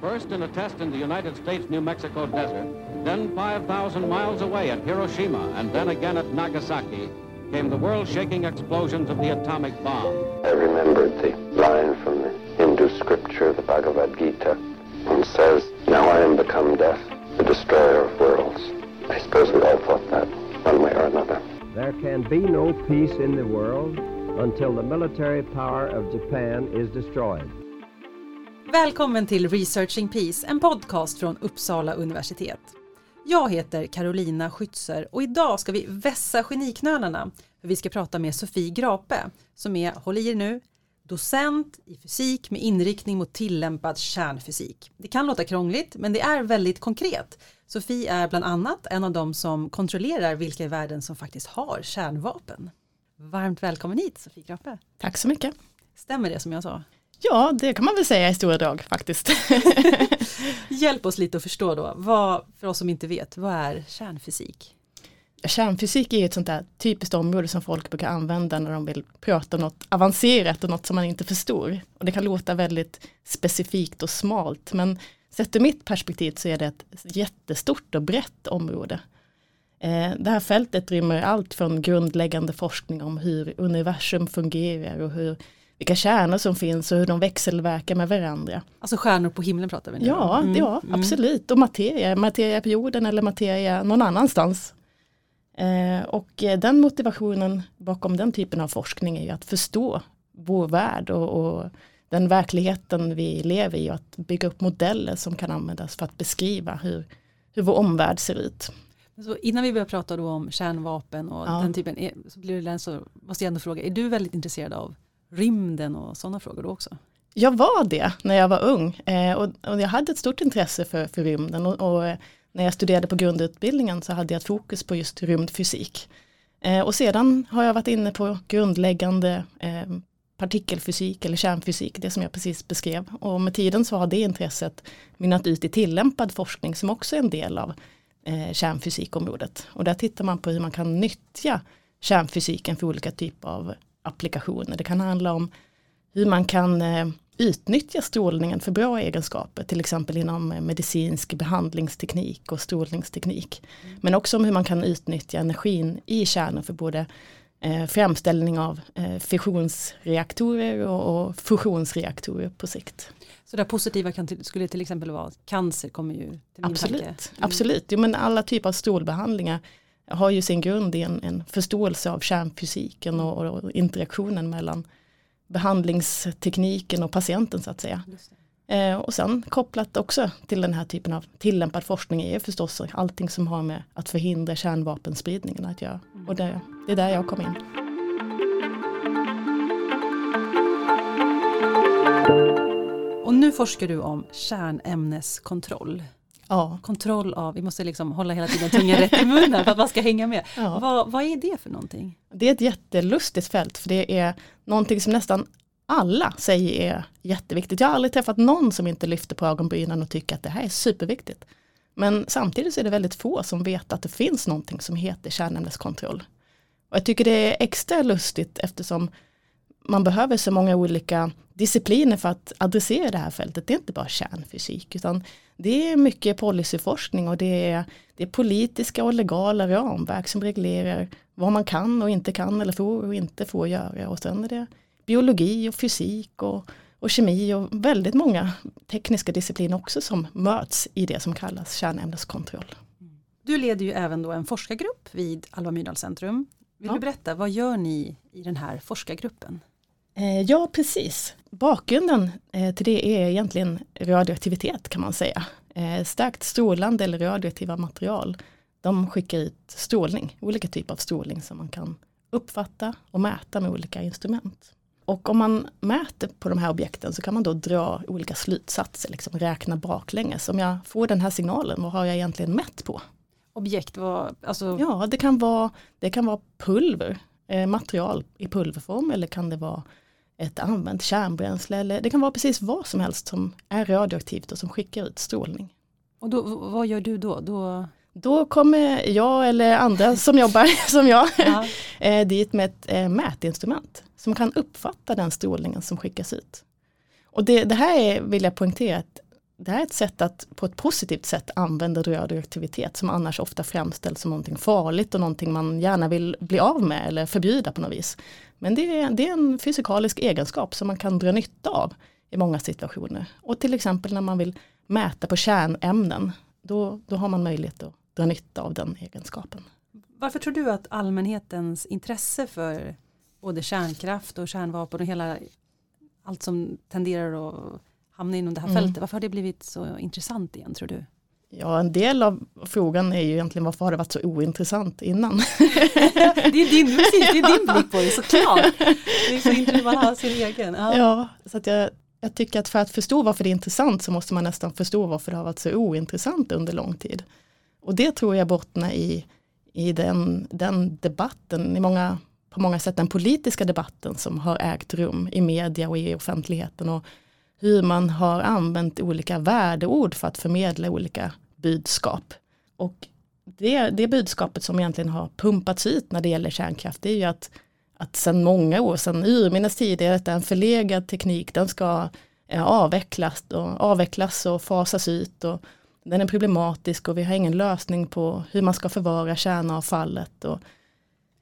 First in a test in the United States New Mexico desert, then 5,000 miles away at Hiroshima, and then again at Nagasaki, came the world-shaking explosions of the atomic bomb. I remembered the line from the Hindu scripture, the Bhagavad Gita, and says, Now I am become death, the destroyer of worlds. I suppose we all thought that, one way or another. There can be no peace in the world until the military power of Japan is destroyed. Välkommen till Researching Peace, en podcast från Uppsala universitet. Jag heter Carolina Schützer och idag ska vi vässa geniknölarna för vi ska prata med Sofie Grape som är, håll i er nu, docent i fysik med inriktning mot tillämpad kärnfysik. Det kan låta krångligt men det är väldigt konkret. Sofie är bland annat en av de som kontrollerar vilka i världen som faktiskt har kärnvapen. Varmt välkommen hit Sofie Grape. Tack så mycket. Stämmer det som jag sa? Ja, det kan man väl säga i stora drag faktiskt. Hjälp oss lite att förstå då, vad, för oss som inte vet, vad är kärnfysik? Kärnfysik är ett sånt där typiskt område som folk brukar använda när de vill prata om något avancerat och något som man inte förstår. Och det kan låta väldigt specifikt och smalt, men sett ur mitt perspektiv så är det ett jättestort och brett område. Eh, det här fältet rymmer allt från grundläggande forskning om hur universum fungerar och hur vilka kärnor som finns och hur de växelverkar med varandra. Alltså stjärnor på himlen pratar vi nu Ja, om. ja Mm. absolut. Och materia, materia på jorden eller materia någon annanstans. Eh, och eh, den motivationen bakom den typen av forskning är ju att förstå vår värld och, och den verkligheten vi lever i och att bygga upp modeller som kan användas för att beskriva hur, hur vår omvärld ser ut. Så innan vi börjar prata då om kärnvapen och Ja. den typen, så blir det så måste jag ändå fråga, är du väldigt intresserad av rymden och sådana frågor då också? Jag var det när jag var ung eh, och, och jag hade ett stort intresse för, för rymden och, och eh, när jag studerade på grundutbildningen så hade jag ett fokus på just rymdfysik. Eh, och sedan har jag varit inne på grundläggande eh, partikelfysik eller kärnfysik, det som jag precis beskrev. Och med tiden så har det intresset mynnat ut i tillämpad forskning som också är en del av eh, kärnfysikområdet. Och där tittar man på hur man kan nyttja kärnfysiken för olika typer av applikationer. Det kan handla om hur man kan eh, utnyttja strålningen för bra egenskaper, till exempel inom eh, medicinsk behandlingsteknik och strålningsteknik. Men också om hur man kan utnyttja energin i kärnor för både eh, framställning av fissionsreaktorer och, fusionsreaktorer på sikt. Så det positiva kan skulle till exempel vara cancer kommer ju till min Absolut, tanke. absolut. Jo, men alla typer av strålbehandlingar har ju sin grund i en, en förståelse av kärnfysiken och, och interaktionen mellan behandlingstekniken och patienten så att säga. Eh, och sen kopplat också till den här typen av tillämpad forskning är förstås allting som har med att förhindra kärnvapenspridningen att göra. Och det, det är där jag kom in. Och nu forskar du om kärnämneskontroll. Ja, Kontroll av, vi måste liksom hålla hela tiden tungan rätt i munnen för att man ska hänga med. Ja. Vad, vad är det för någonting? det är ett jättelustigt fält för det är någonting som nästan alla säger är jätteviktigt. Jag har aldrig träffat någon som inte lyfter på ögonbrynen och tycker att det här är superviktigt. Men samtidigt så är det väldigt få som vet att det finns någonting som heter kärnämneskontroll. Och jag tycker det är extra lustigt eftersom man behöver så många olika discipliner för att adressera det här fältet. Det är inte bara kärnfysik utan det är mycket policyforskning och det är, det är politiska och legala ramverk som reglerar vad man kan och inte kan eller får och inte får göra. Och sen är det biologi och fysik och, och kemi och väldigt många tekniska discipliner också som möts i det som kallas kärnämneskontroll. Du leder ju även då en forskargrupp vid Alva Myrdal Centrum. Vill Ja. du berätta, vad gör ni i den här forskargruppen? Eh, ja, precis. Bakgrunden eh, till det är egentligen radioaktivitet kan man säga. Eh, starkt strålande eller radioaktiva material, de skickar ut strålning, olika typer av strålning som man kan uppfatta och mäta med olika instrument. Och om man mäter på de här objekten så kan man då dra olika slutsatser, liksom räkna baklänges. Om jag får den här signalen, vad har jag egentligen mätt på? Objekt, vad, alltså, Ja, det kan vara, det kan vara pulver, eh, material i pulverform eller kan det vara ett använt kärnbränsle eller det kan vara precis vad som helst som är radioaktivt och som skickar ut strålning. och då, vad gör du då? då Då kommer jag eller andra som jobbar som jag ja. eh, dit med ett eh, mätinstrument som kan uppfatta den strålningen som skickas ut. Och det, det här är, vill jag poängtera, ett det här är ett sätt att på ett positivt sätt använda radioaktivitet som annars ofta framställs som någonting farligt och någonting man gärna vill bli av med eller förbjuda på något vis. Men det är, det är en fysikalisk egenskap som man kan dra nytta av i många situationer. Och till exempel när man vill mäta på kärnämnen, då, då har man möjlighet att dra nytta av den egenskapen. Varför tror du att allmänhetens intresse för både kärnkraft och kärnvapen och hela allt som tenderar att hamna inom det här mm. fältet, varför har det blivit så intressant igen tror du? Ja, en del av frågan är ju egentligen varför har det varit så ointressant innan? det, är din, precis, det är din blick på det såklart. Det är så intressant, man har sin egen. Ja, ja så att jag, jag tycker att för att förstå varför det är intressant så måste man nästan förstå varför det har varit så ointressant under lång tid. Och det tror jag bottnar i, i den, den debatten, i många, på många sätt den politiska debatten som har ägt rum i media och i offentligheten. Och hur man har använt olika värdeord för att förmedla olika budskap. Och det, det budskapet som egentligen har pumpats ut när det gäller kärnkraft det är ju att, att sedan många år, sedan urminnes tid är detta en förlegad teknik, den ska eh, avvecklas och, avvecklas och fasas ut. Och den är problematisk och vi har ingen lösning på hur man ska förvara kärnavfallet. Och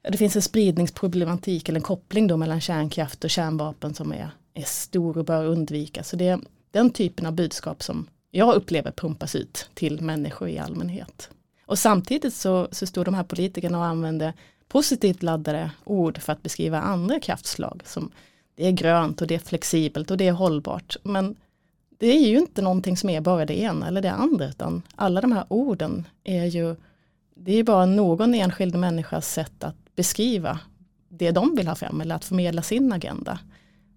det finns en spridningsproblematik eller en koppling då mellan kärnkraft och kärnvapen som är är stor och bör undvikas. Så det är den typen av budskap som jag upplever pumpas ut till människor i allmänhet. Och samtidigt så, så står de här politikerna och använder positivt laddade ord för att beskriva andra kraftslag. Som det är grönt och det är flexibelt och det är hållbart. Men det är ju inte någonting som är bara det ena eller det andra utan alla de här orden är ju det är bara någon enskild människas sätt att beskriva det de vill ha fram eller att förmedla sin agenda.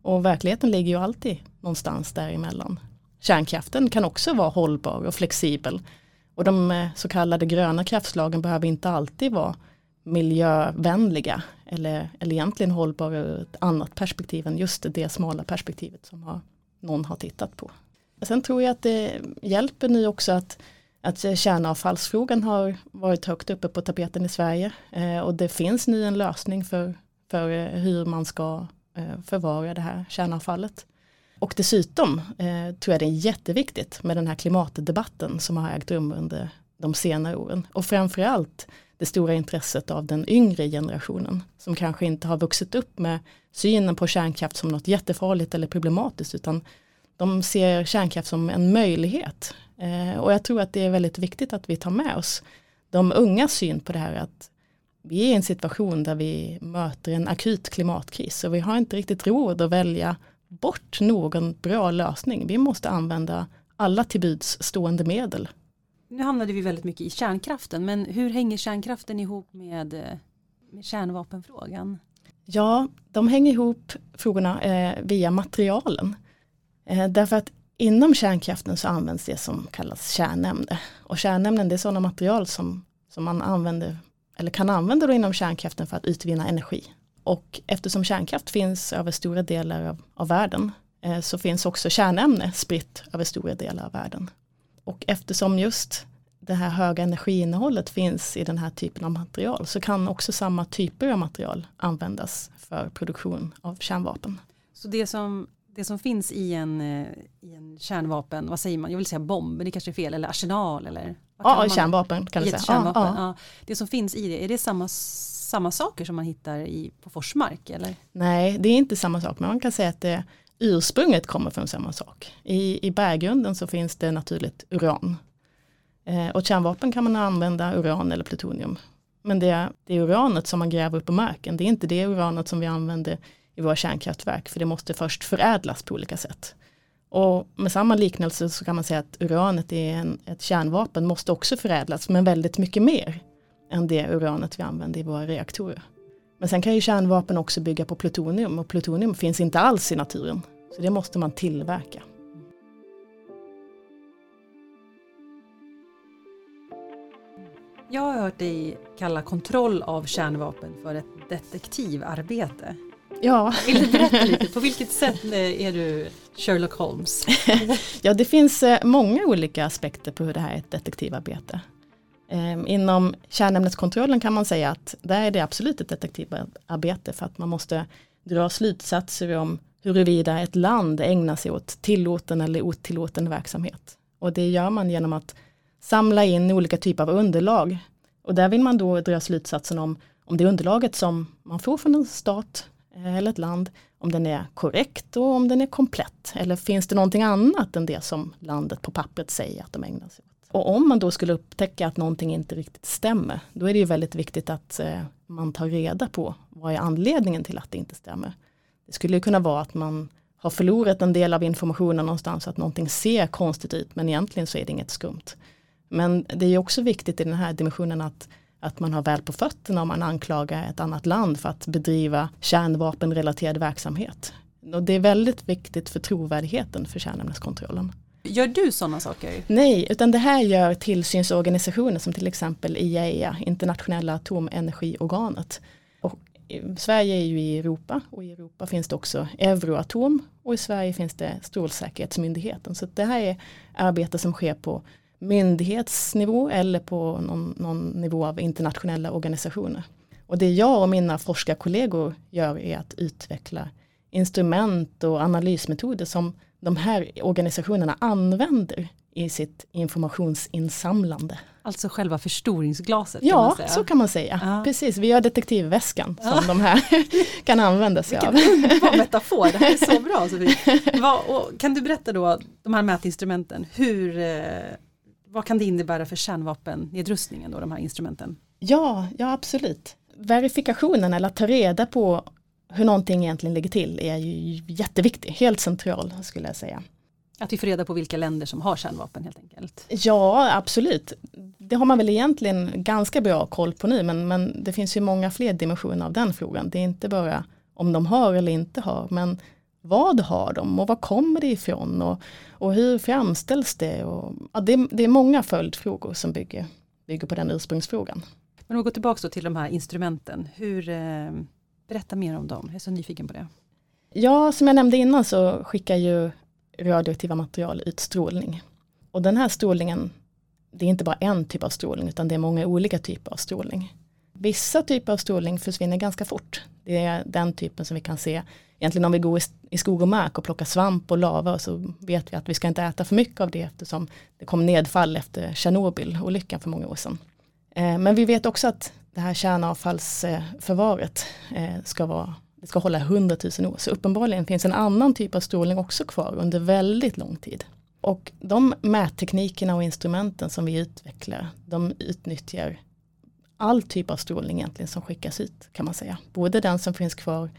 Och verkligheten ligger ju alltid någonstans däremellan. Kärnkraften kan också vara hållbar och flexibel. Och de eh, så kallade gröna kraftslagen behöver inte alltid vara miljövänliga eller, eller egentligen hållbara ur ett annat perspektiv än just det smala perspektivet som har, någon har tittat på. Sen tror jag att det hjälper nu också att, att kärnavfallsfrågan har varit högt uppe på tapeten i Sverige eh, och det finns nu en lösning för, för eh, hur man ska Eh, förvara det här kärnavfallet. Och dessutom eh, tror jag det är jätteviktigt med den här klimatdebatten som har ägt rum under de senare åren. Och framförallt det stora intresset av den yngre generationen som kanske inte har vuxit upp med synen på kärnkraft som något jättefarligt eller problematiskt utan de ser kärnkraft som en möjlighet. Eh, och jag tror att det är väldigt viktigt att vi tar med oss de unga syn på det här att vi är i en situation där vi möter en akut klimatkris och vi har inte riktigt råd att välja bort någon bra lösning. Vi måste använda alla till buds stående medel. Nu hamnade vi väldigt mycket i kärnkraften, men hur hänger kärnkraften ihop med, med kärnvapenfrågan? Ja, de hänger ihop frågorna eh, via materialen. Eh, därför att inom kärnkraften så används det som kallas kärnämne. Och kärnämnen det är sådana material som, som man använder eller kan använda då inom kärnkraften för att utvinna energi. Och eftersom kärnkraft finns över stora delar av, av världen eh, så finns också kärnämne spritt över stora delar av världen. Och eftersom just det här höga energiinnehållet finns i den här typen av material så kan också samma typer av material användas för produktion av kärnvapen. Så det som, det som finns i en, eh, i en kärnvapen, vad säger man, jag vill säga bomb, men det kanske är fel, eller arsenal eller Ja, kärnvapen kan du säga. Kärnvapen, ja, ja. Det som finns i det, är det samma, samma saker som man hittar i, på Forsmark? Eller? Nej, det är inte samma sak, men man kan säga att det, ursprunget kommer från samma sak. I, I berggrunden så finns det naturligt uran. Eh, och kärnvapen kan man använda uran eller plutonium. Men det, det uranet som man gräver upp i marken, det är inte det uranet som vi använder i våra kärnkraftverk, för det måste först förädlas på olika sätt. Och med samma liknelse så kan man säga att uranet i en, ett kärnvapen måste också förädlas men väldigt mycket mer än det uranet vi använder i våra reaktorer. Men sen kan ju kärnvapen också bygga på plutonium och plutonium finns inte alls i naturen. Så det måste man tillverka. Jag har hört dig kalla kontroll av kärnvapen för ett detektivarbete. Ja. Vill du berätta lite, på vilket sätt är du Sherlock Holmes? ja, det finns eh, många olika aspekter på hur det här är ett detektivarbete. Ehm, inom kärnämneskontrollen kan man säga att där är det absolut ett detektivarbete för att man måste dra slutsatser om huruvida ett land ägnar sig åt tillåten eller otillåten verksamhet. Och det gör man genom att samla in olika typer av underlag. Och där vill man då dra slutsatsen om, om det underlaget som man får från en stat eh, Eh, eller ett land, om den är korrekt och om den är komplett. Eller finns det någonting annat än det som landet på pappret säger att de ägnar sig åt. Och om man då skulle upptäcka att någonting inte riktigt stämmer, då är det ju väldigt viktigt att eh, man tar reda på vad är anledningen till att det inte stämmer. Det skulle ju kunna vara att man har förlorat en del av informationen någonstans, att någonting ser konstigt ut, men egentligen så är det inget skumt. Men det är också viktigt i den här dimensionen att, att man har väl på fötterna om man anklagar ett annat land för att bedriva kärnvapenrelaterad verksamhet. Och det är väldigt viktigt för trovärdigheten för kärnämneskontrollen. Gör du sådana saker? Nej, utan det här gör tillsynsorganisationer som till exempel IAEA, Internationella atomenergiorganet. Och Sverige är ju i Europa och i Europa finns det också Euroatom och i Sverige finns det Strålsäkerhetsmyndigheten. Så det här är arbete som sker på myndighetsnivå eller på någon, någon nivå av internationella organisationer. Och det jag och mina forskarkollegor gör är att utveckla instrument och analysmetoder som de här organisationerna använder i sitt informationsinsamlande. Alltså själva förstoringsglaset? Ja, kan så kan man säga. Ja. Precis, vi har detektivväskan som ja. de här kan använda sig av. Vilken metafor, det här är så bra Sofie. Vad, kan du berätta då, de här mätinstrumenten, hur, eh, vad kan det innebära för kärnvapennedrustningen då, de här instrumenten? Ja, ja absolut. Verifikationen eller att ta reda på hur någonting egentligen ligger till är ju jätteviktig, helt central skulle jag säga. Att vi får reda på vilka länder som har kärnvapen helt enkelt. Ja, absolut. Det har man väl egentligen ganska bra koll på nu, men, men det finns ju många fler dimensioner av den frågan. Det är inte bara om de har eller inte har, men vad har de och var kommer det ifrån och, och hur framställs det? Och, ja, det, det är många följdfrågor som bygger, bygger på den ursprungsfrågan. Men om vi går tillbaka till de här instrumenten, hur, eh, berätta mer om dem, jag är så nyfiken på det. Ja, som jag nämnde innan så skickar ju radioaktiva material ut strålning. Och den här strålningen, det är inte bara en typ av strålning utan det är många olika typer av strålning. Vissa typer av strålning försvinner ganska fort. Det är den typen som vi kan se egentligen om vi går i skog och mark och plockar svamp och lava så vet vi att vi ska inte äta för mycket av det eftersom det kom nedfall efter Tjernobyl-olyckan för många år sedan. Eh, men vi vet också att det här kärnavfallsförvaret eh, ska vara det ska hålla 100 000 år. Så uppenbarligen finns en annan typ av strålning också kvar under väldigt lång tid. Och de mätteknikerna och instrumenten som vi utvecklar, de utnyttjar all typ av strålning egentligen som skickas ut kan man säga. Både den som finns kvar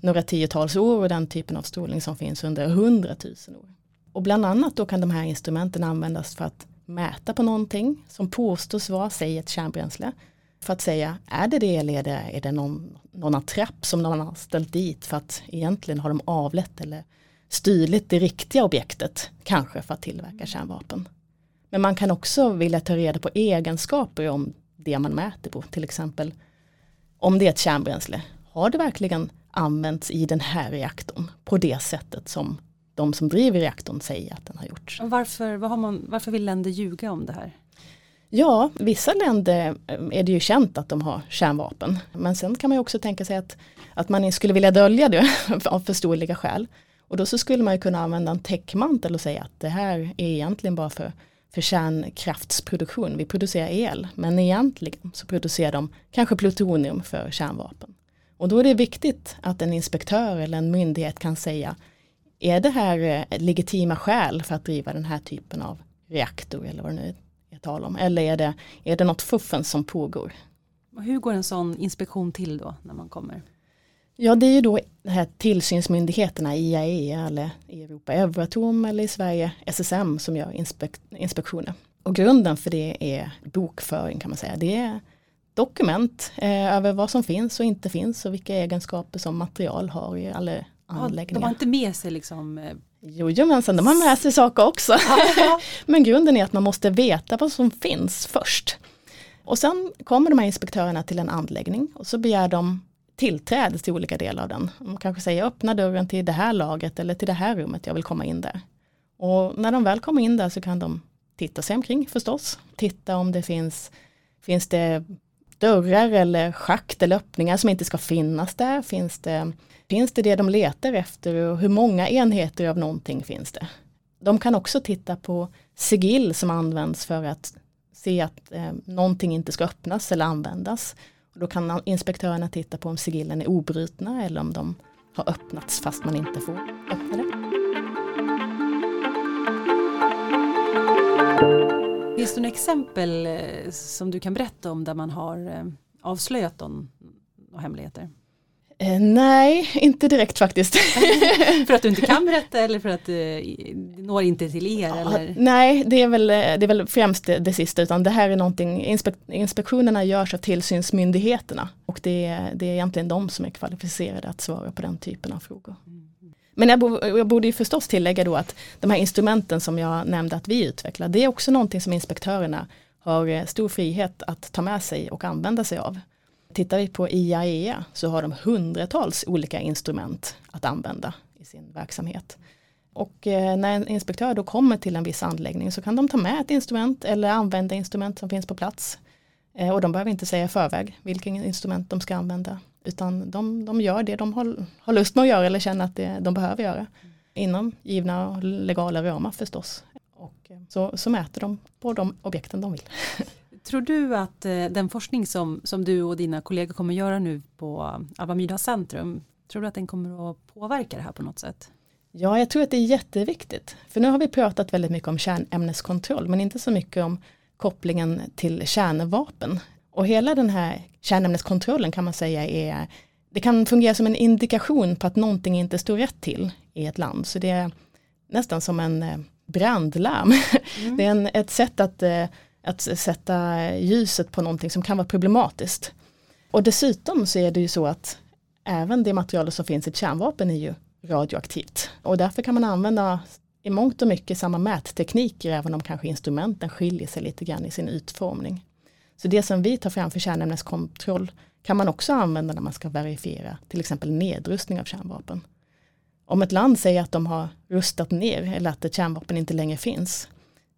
några tiotals år och den typen av strålning som finns under hundratusen år. Och bland annat då kan de här instrumenten användas för att mäta på någonting som påstås vara, säg ett kärnbränsle, för att säga, är det det eller är det, är det någon, någon attrapp som någon har ställt dit för att egentligen har de avlett eller styrligt det riktiga objektet, kanske för att tillverka kärnvapen. Men man kan också vilja ta reda på egenskaper om det man mäter på, till exempel om det är ett kärnbränsle, har det verkligen använts i den här reaktorn på det sättet som de som driver reaktorn säger att den har gjort. Och varför, vad har man, varför vill länder ljuga om det här? Ja, vissa länder eh, är det ju känt att de har kärnvapen. Men sen kan man ju också tänka sig att, att man skulle vilja dölja det av förståeliga skäl. Och då så skulle man ju kunna använda en täckmantel och säga att det här är egentligen bara för, för kärnkraftsproduktion. Vi producerar el, men egentligen så producerar de kanske plutonium för kärnvapen. Och då är det viktigt att en inspektör eller en myndighet kan säga är det här eh, legitima skäl för att driva den här typen av reaktor eller vad det nu är är tal om? Eller är det, är det något fuffens som pågår? Och hur går en sån inspektion till då när man kommer? Ja det är ju då de här tillsynsmyndigheterna IAEA eller i Europa Euratom eller i Sverige SSM som gör inspek inspektioner. Och grunden för det är bokföring kan man säga. Det är dokument eh, över vad som finns och inte finns och vilka egenskaper som material har i alla anläggningar. Ja, de har inte med sig liksom eh, Jojomensan, de har med sig saker också. Men grunden är att man måste veta vad som finns först. Och sen kommer de här inspektörerna till en anläggning och så begär de tillträde till olika delar av den. De kanske säger öppna dörren till det här laget eller till det här rummet, jag vill komma in där. Och när de väl kommer in där så kan de titta sig omkring förstås. Titta om det finns, finns det dörrar eller schakt eller öppningar som inte ska finnas där. Finns det Finns det det de letar efter och hur många enheter av någonting finns det? De kan också titta på sigill som används för att se att eh, någonting inte ska öppnas eller användas. Då kan inspektörerna titta på om sigillen är obrutna eller om de har öppnats fast man inte får öppna det. Finns det några exempel eh, som du kan berätta om där man har eh, avslöjat de några hemligheter? Eh, nej, inte direkt faktiskt. för att du inte kan berätta eller för att det når inte till er? Ja, eller? Nej, det är, väl, det är väl främst det, det sista utan det här är någonting, inspek, inspektionerna görs av tillsynsmyndigheterna och det, det är egentligen de som är kvalificerade att svara på den typen av frågor. Mm. Men jag, bo, jag borde ju förstås tillägga då att de här instrumenten som jag nämnde att vi utvecklar, det är också någonting som inspektörerna har eh, stor frihet att ta med sig och använda sig av. Tittar vi på IAEA så har de hundratals olika instrument att använda i sin verksamhet. Och eh, när en inspektör då kommer till en viss anläggning så kan de ta med ett instrument eller använda instrument som finns på plats. Eh, och de behöver inte säga i förväg vilken instrument de ska använda. Utan de, de gör det de har, har lust med att göra eller känner att det, de behöver göra. Inom givna legala ramar förstås. Och eh, så, så mäter de på de objekten de vill. Tror du att eh, den forskning som, som du och dina kollegor kommer göra nu på Alva Myrdals centrum, tror du att den kommer att påverka det här på något sätt? Ja, jag tror att det är jätteviktigt. För nu har vi pratat väldigt mycket om kärnämneskontroll, men inte så mycket om kopplingen till kärnvapen. Och hela den här kärnämneskontrollen kan man säga är, det kan fungera som en indikation på att någonting inte står rätt till i ett land. Så det är nästan som en eh, brandlarm. Mm. Det är en, ett sätt att, eh, att sätta ljuset på någonting som kan vara problematiskt. Och dessutom så är det ju så att även det material som finns i ett kärnvapen är ju radioaktivt. Och därför kan man använda i mångt och mycket samma mättekniker även om kanske instrumenten skiljer sig lite grann i sin utformning. Så det som vi tar fram för kärnämneskontroll kan man också använda när man ska verifiera till exempel nedrustning av kärnvapen. Om ett land säger att de har rustat ner eller att ett kärnvapen inte längre finns,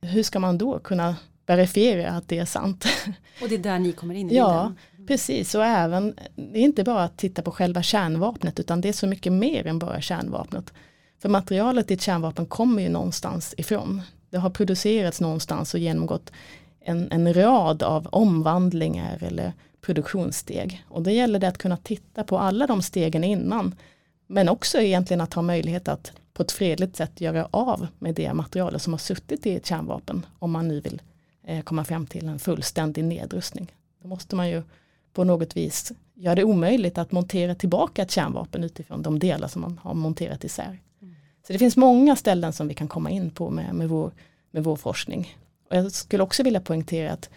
hur ska man då kunna verifiera att det är sant? Och det är där ni kommer in i Ja, den. precis. Och även, det är inte bara att titta på själva kärnvapnet utan det är så mycket mer än bara kärnvapnet. För materialet i ett kärnvapen kommer ju någonstans ifrån. Det har producerats någonstans och genomgått en, en rad av omvandlingar eller produktionssteg. Och då gäller det att kunna titta på alla de stegen innan. Men också egentligen att ha möjlighet att på ett fredligt sätt göra av med det materialet som har suttit i ett kärnvapen. Om man nu vill komma fram till en fullständig nedrustning. Då måste man ju på något vis göra det omöjligt att montera tillbaka ett kärnvapen utifrån de delar som man har monterat isär. Mm. Så det finns många ställen som vi kan komma in på med, med, vår, med vår forskning. Och jag skulle också vilja poängtera att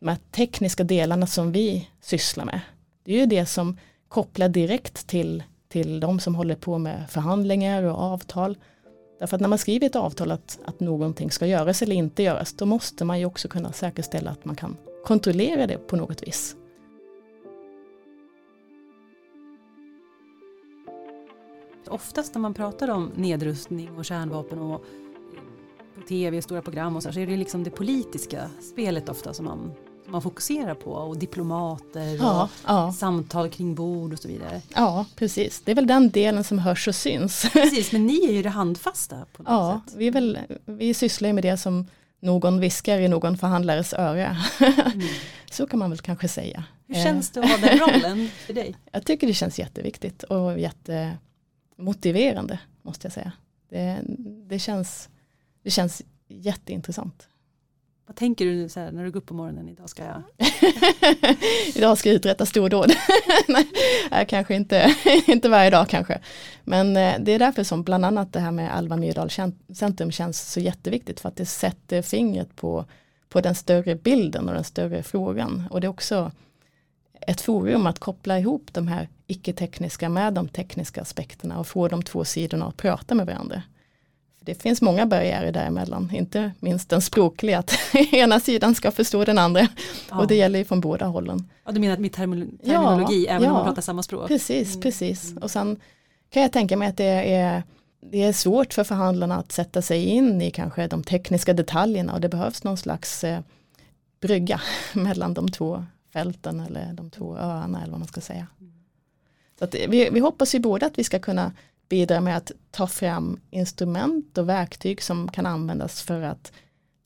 de här tekniska delarna som vi sysslar med, det är ju det som kopplar direkt till, till de som håller på med förhandlingar och avtal. Därför att när man skriver ett avtal att, att någonting ska göras eller inte göras, då måste man ju också kunna säkerställa att man kan kontrollera det på något vis. Oftast när man pratar om nedrustning och kärnvapen och på tv, stora program och så, så är det liksom det politiska spelet ofta som man, man fokuserar på och diplomater ja, och ja. samtal kring bord och så vidare. Ja, precis. Det är väl den delen som hörs och syns. Precis, men ni är ju det handfasta på något ja, sätt. Vi, är väl, vi sysslar med det som någon viskar i någon förhandlares öra. Mm. så kan man väl kanske säga. Hur känns det att ha den rollen för dig? Jag tycker det känns jätteviktigt och jättemotiverande måste jag säga. Det, det känns det känns jätteintressant. Vad tänker du så här, när du går upp på morgonen, idag ska jag? idag ska jag uträtta stordåd. Nej, kanske inte, inte varje dag kanske. Men eh, det är därför som bland annat det här med Alva Myrdal centrum känns så jätteviktigt för att det sätter fingret på, på den större bilden och den större frågan. Och det är också ett forum att koppla ihop de här icke-tekniska med de tekniska aspekterna och få de två sidorna att prata med varandra det finns många barriärer däremellan, inte minst den språkliga, att ena sidan ska förstå den andra. Ja. Och det gäller ju från båda hållen. Ja, du menar att med terminologi, ja, även ja, om man pratar samma språk? Precis, mm. precis. Och sen kan jag tänka mig att det är, det är svårt för förhandlarna att sätta sig in i kanske de tekniska detaljerna och det behövs någon slags eh, brygga mellan de två fälten eller de två öarna eller vad man ska säga. Mm. Så vi, vi hoppas ju både att vi ska kunna bidra med att ta fram instrument och verktyg som kan användas för att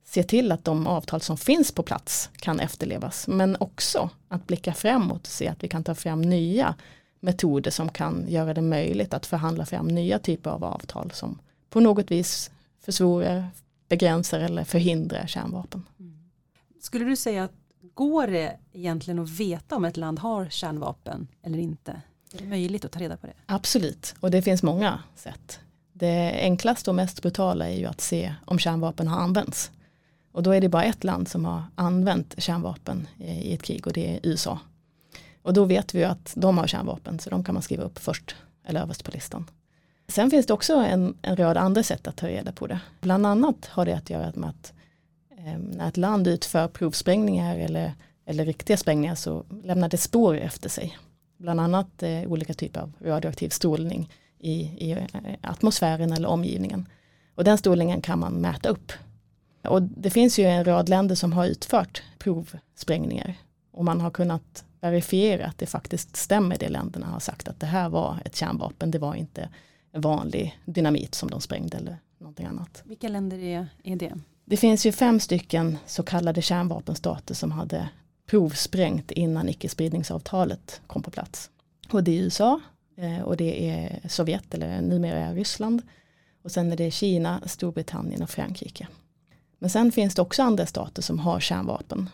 se till att de avtal som finns på plats kan efterlevas. Men också att blicka framåt och se att vi kan ta fram nya metoder som kan göra det möjligt att förhandla fram nya typer av avtal som på något vis försvårar, begränsar eller förhindrar kärnvapen. Skulle du säga att går det egentligen att veta om ett land har kärnvapen eller inte? Är det möjligt att ta reda på det? Absolut, och det finns många sätt. Det enklaste och mest brutala är ju att se om kärnvapen har använts. Och då är det bara ett land som har använt kärnvapen i ett krig och det är USA. Och då vet vi ju att de har kärnvapen så de kan man skriva upp först eller överst på listan. Sen finns det också en, en rad andra sätt att ta reda på det. Bland annat har det att göra med att eh, när ett land utför provsprängningar eller, eller riktiga sprängningar så lämnar det spår efter sig. Bland annat eh, olika typer av radioaktiv strålning i, i eh, atmosfären eller omgivningen. Och den strålningen kan man mäta upp. Och det finns ju en rad länder som har utfört provsprängningar och man har kunnat verifiera att det faktiskt stämmer det länderna har sagt att det här var ett kärnvapen, det var inte vanlig dynamit som de sprängde eller någonting annat. Vilka länder är, är det? Det finns ju fem stycken så kallade kärnvapenstater som hade provsprängt innan icke-spridningsavtalet kom på plats. Och det är USA eh, och det är Sovjet eller numera Ryssland. Och sen är det Kina, Storbritannien och Frankrike. Men sen finns det också andra stater som har kärnvapen.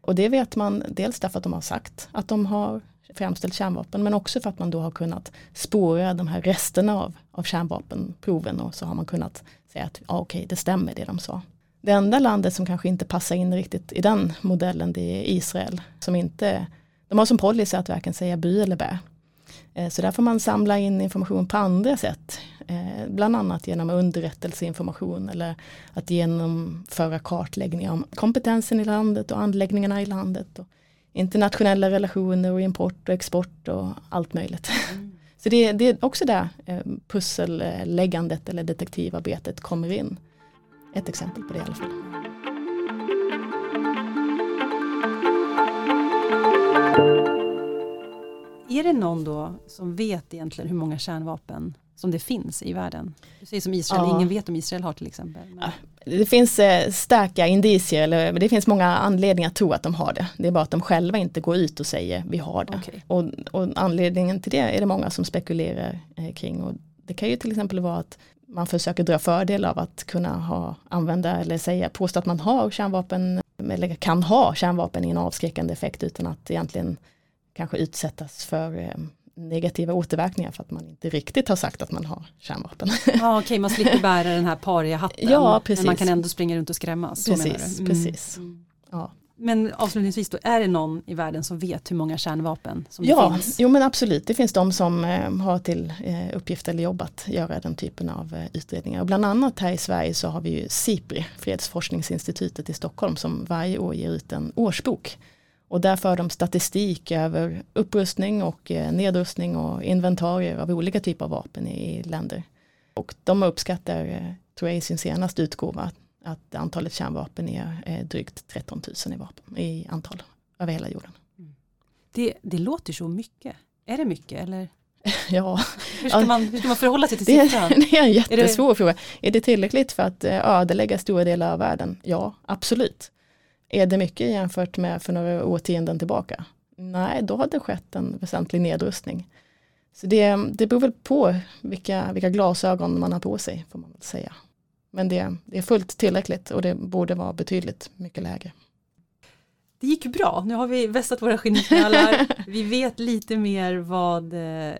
Och det vet man dels därför att de har sagt att de har framställt kärnvapen men också för att man då har kunnat spåra de här resterna av, av kärnvapenproven och så har man kunnat säga att ah, okej okay, det stämmer det de sa. Det enda landet som kanske inte passar in riktigt i den modellen det är Israel. Som inte, de har som policy att varken säga by eller bä. Eh, så där får man samla in information på andra sätt. Eh, bland annat genom underrättelseinformation eller att genomföra kartläggningar om kompetensen i landet och anläggningarna i landet. Och internationella relationer och import och export och allt möjligt. Mm. Så det, det, är också där eh, pusselläggandet eller detektivarbetet kommer in. Ett exempel på det i alla fall. Är det någon då som vet egentligen hur många kärnvapen som det finns i världen? Du säger som Israel, ja. ingen vet om Israel har till exempel. Ja, det finns eh, starka indicier, eller det finns många anledningar att tro att de har det. Det är bara att de själva inte går ut och säger vi har det. Okay. Och, och, anledningen till det är det många som spekulerar eh, kring. Och det kan ju till exempel vara att man försöker dra fördel av att kunna ha, använda eller säga, påstå att man har kärnvapen eller kan ha kärnvapen i en avskräckande effekt utan att egentligen kanske utsättas för eh, negativa återverkningar för att man inte riktigt har sagt att man har kärnvapen. Ja, Okej, okay, man slipper bära den här pariga hatten. Ja, precis. Men man kan ändå springa runt och skrämmas. Precis, mm. precis. Mm. Ja. Men avslutningsvis då, är det någon i världen som vet hur många kärnvapen som ja, finns? Jo men absolut, det finns de som eh, har till eh, uppgift eller jobb att göra den typen av eh, utredningar. Och bland annat här i Sverige så har vi ju SIPRI, Fredsforskningsinstitutet i Stockholm, som varje år ger ut en årsbok och där för de statistik över upprustning och eh, nedrustning och inventarier av olika typer av vapen i länder. Och de uppskattar, eh, tror jag i sin senaste utgåva, att antalet kärnvapen är eh, drygt 13 000 i, vapen, i antal över hela jorden. Mm. Det, det låter så mycket. Är det mycket eller? Ja. Hur ska, man, hur ska man förhålla sig till siffran? Det är en jättesvår är det... fråga. Är det tillräckligt för att ödelägga stora delar av världen? Ja, absolut. Är det mycket jämfört med för några årtionden tillbaka? Nej, då har det skett en väsentlig nedrustning. Så det, det beror väl på vilka, vilka glasögon man har på sig, får man väl säga. Men det, det är fullt tillräckligt och det borde vara betydligt mycket lägre. Det gick bra, nu har vi vässat våra skinnknölar. vi vet lite mer vad eh,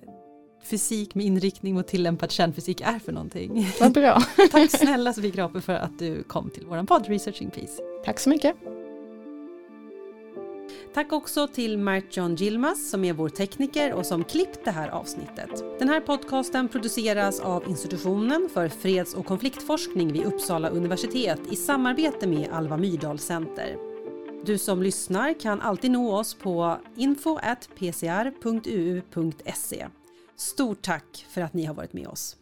fysik med inriktning mot tillämpad kärnfysik är för någonting. Vad bra. Tack snälla Sofie Grape för att du kom till våran podd Researching Peace. Tack så mycket. Tack också till Mark John Gilmas som är vår tekniker och som klippt det här avsnittet. Den här podcasten produceras av institutionen för freds och konfliktforskning vid Uppsala universitet i samarbete med Alva Myrdal Center. Du som lyssnar kan alltid nå oss på info.pcr.uu.se. Stort tack för att ni har varit med oss.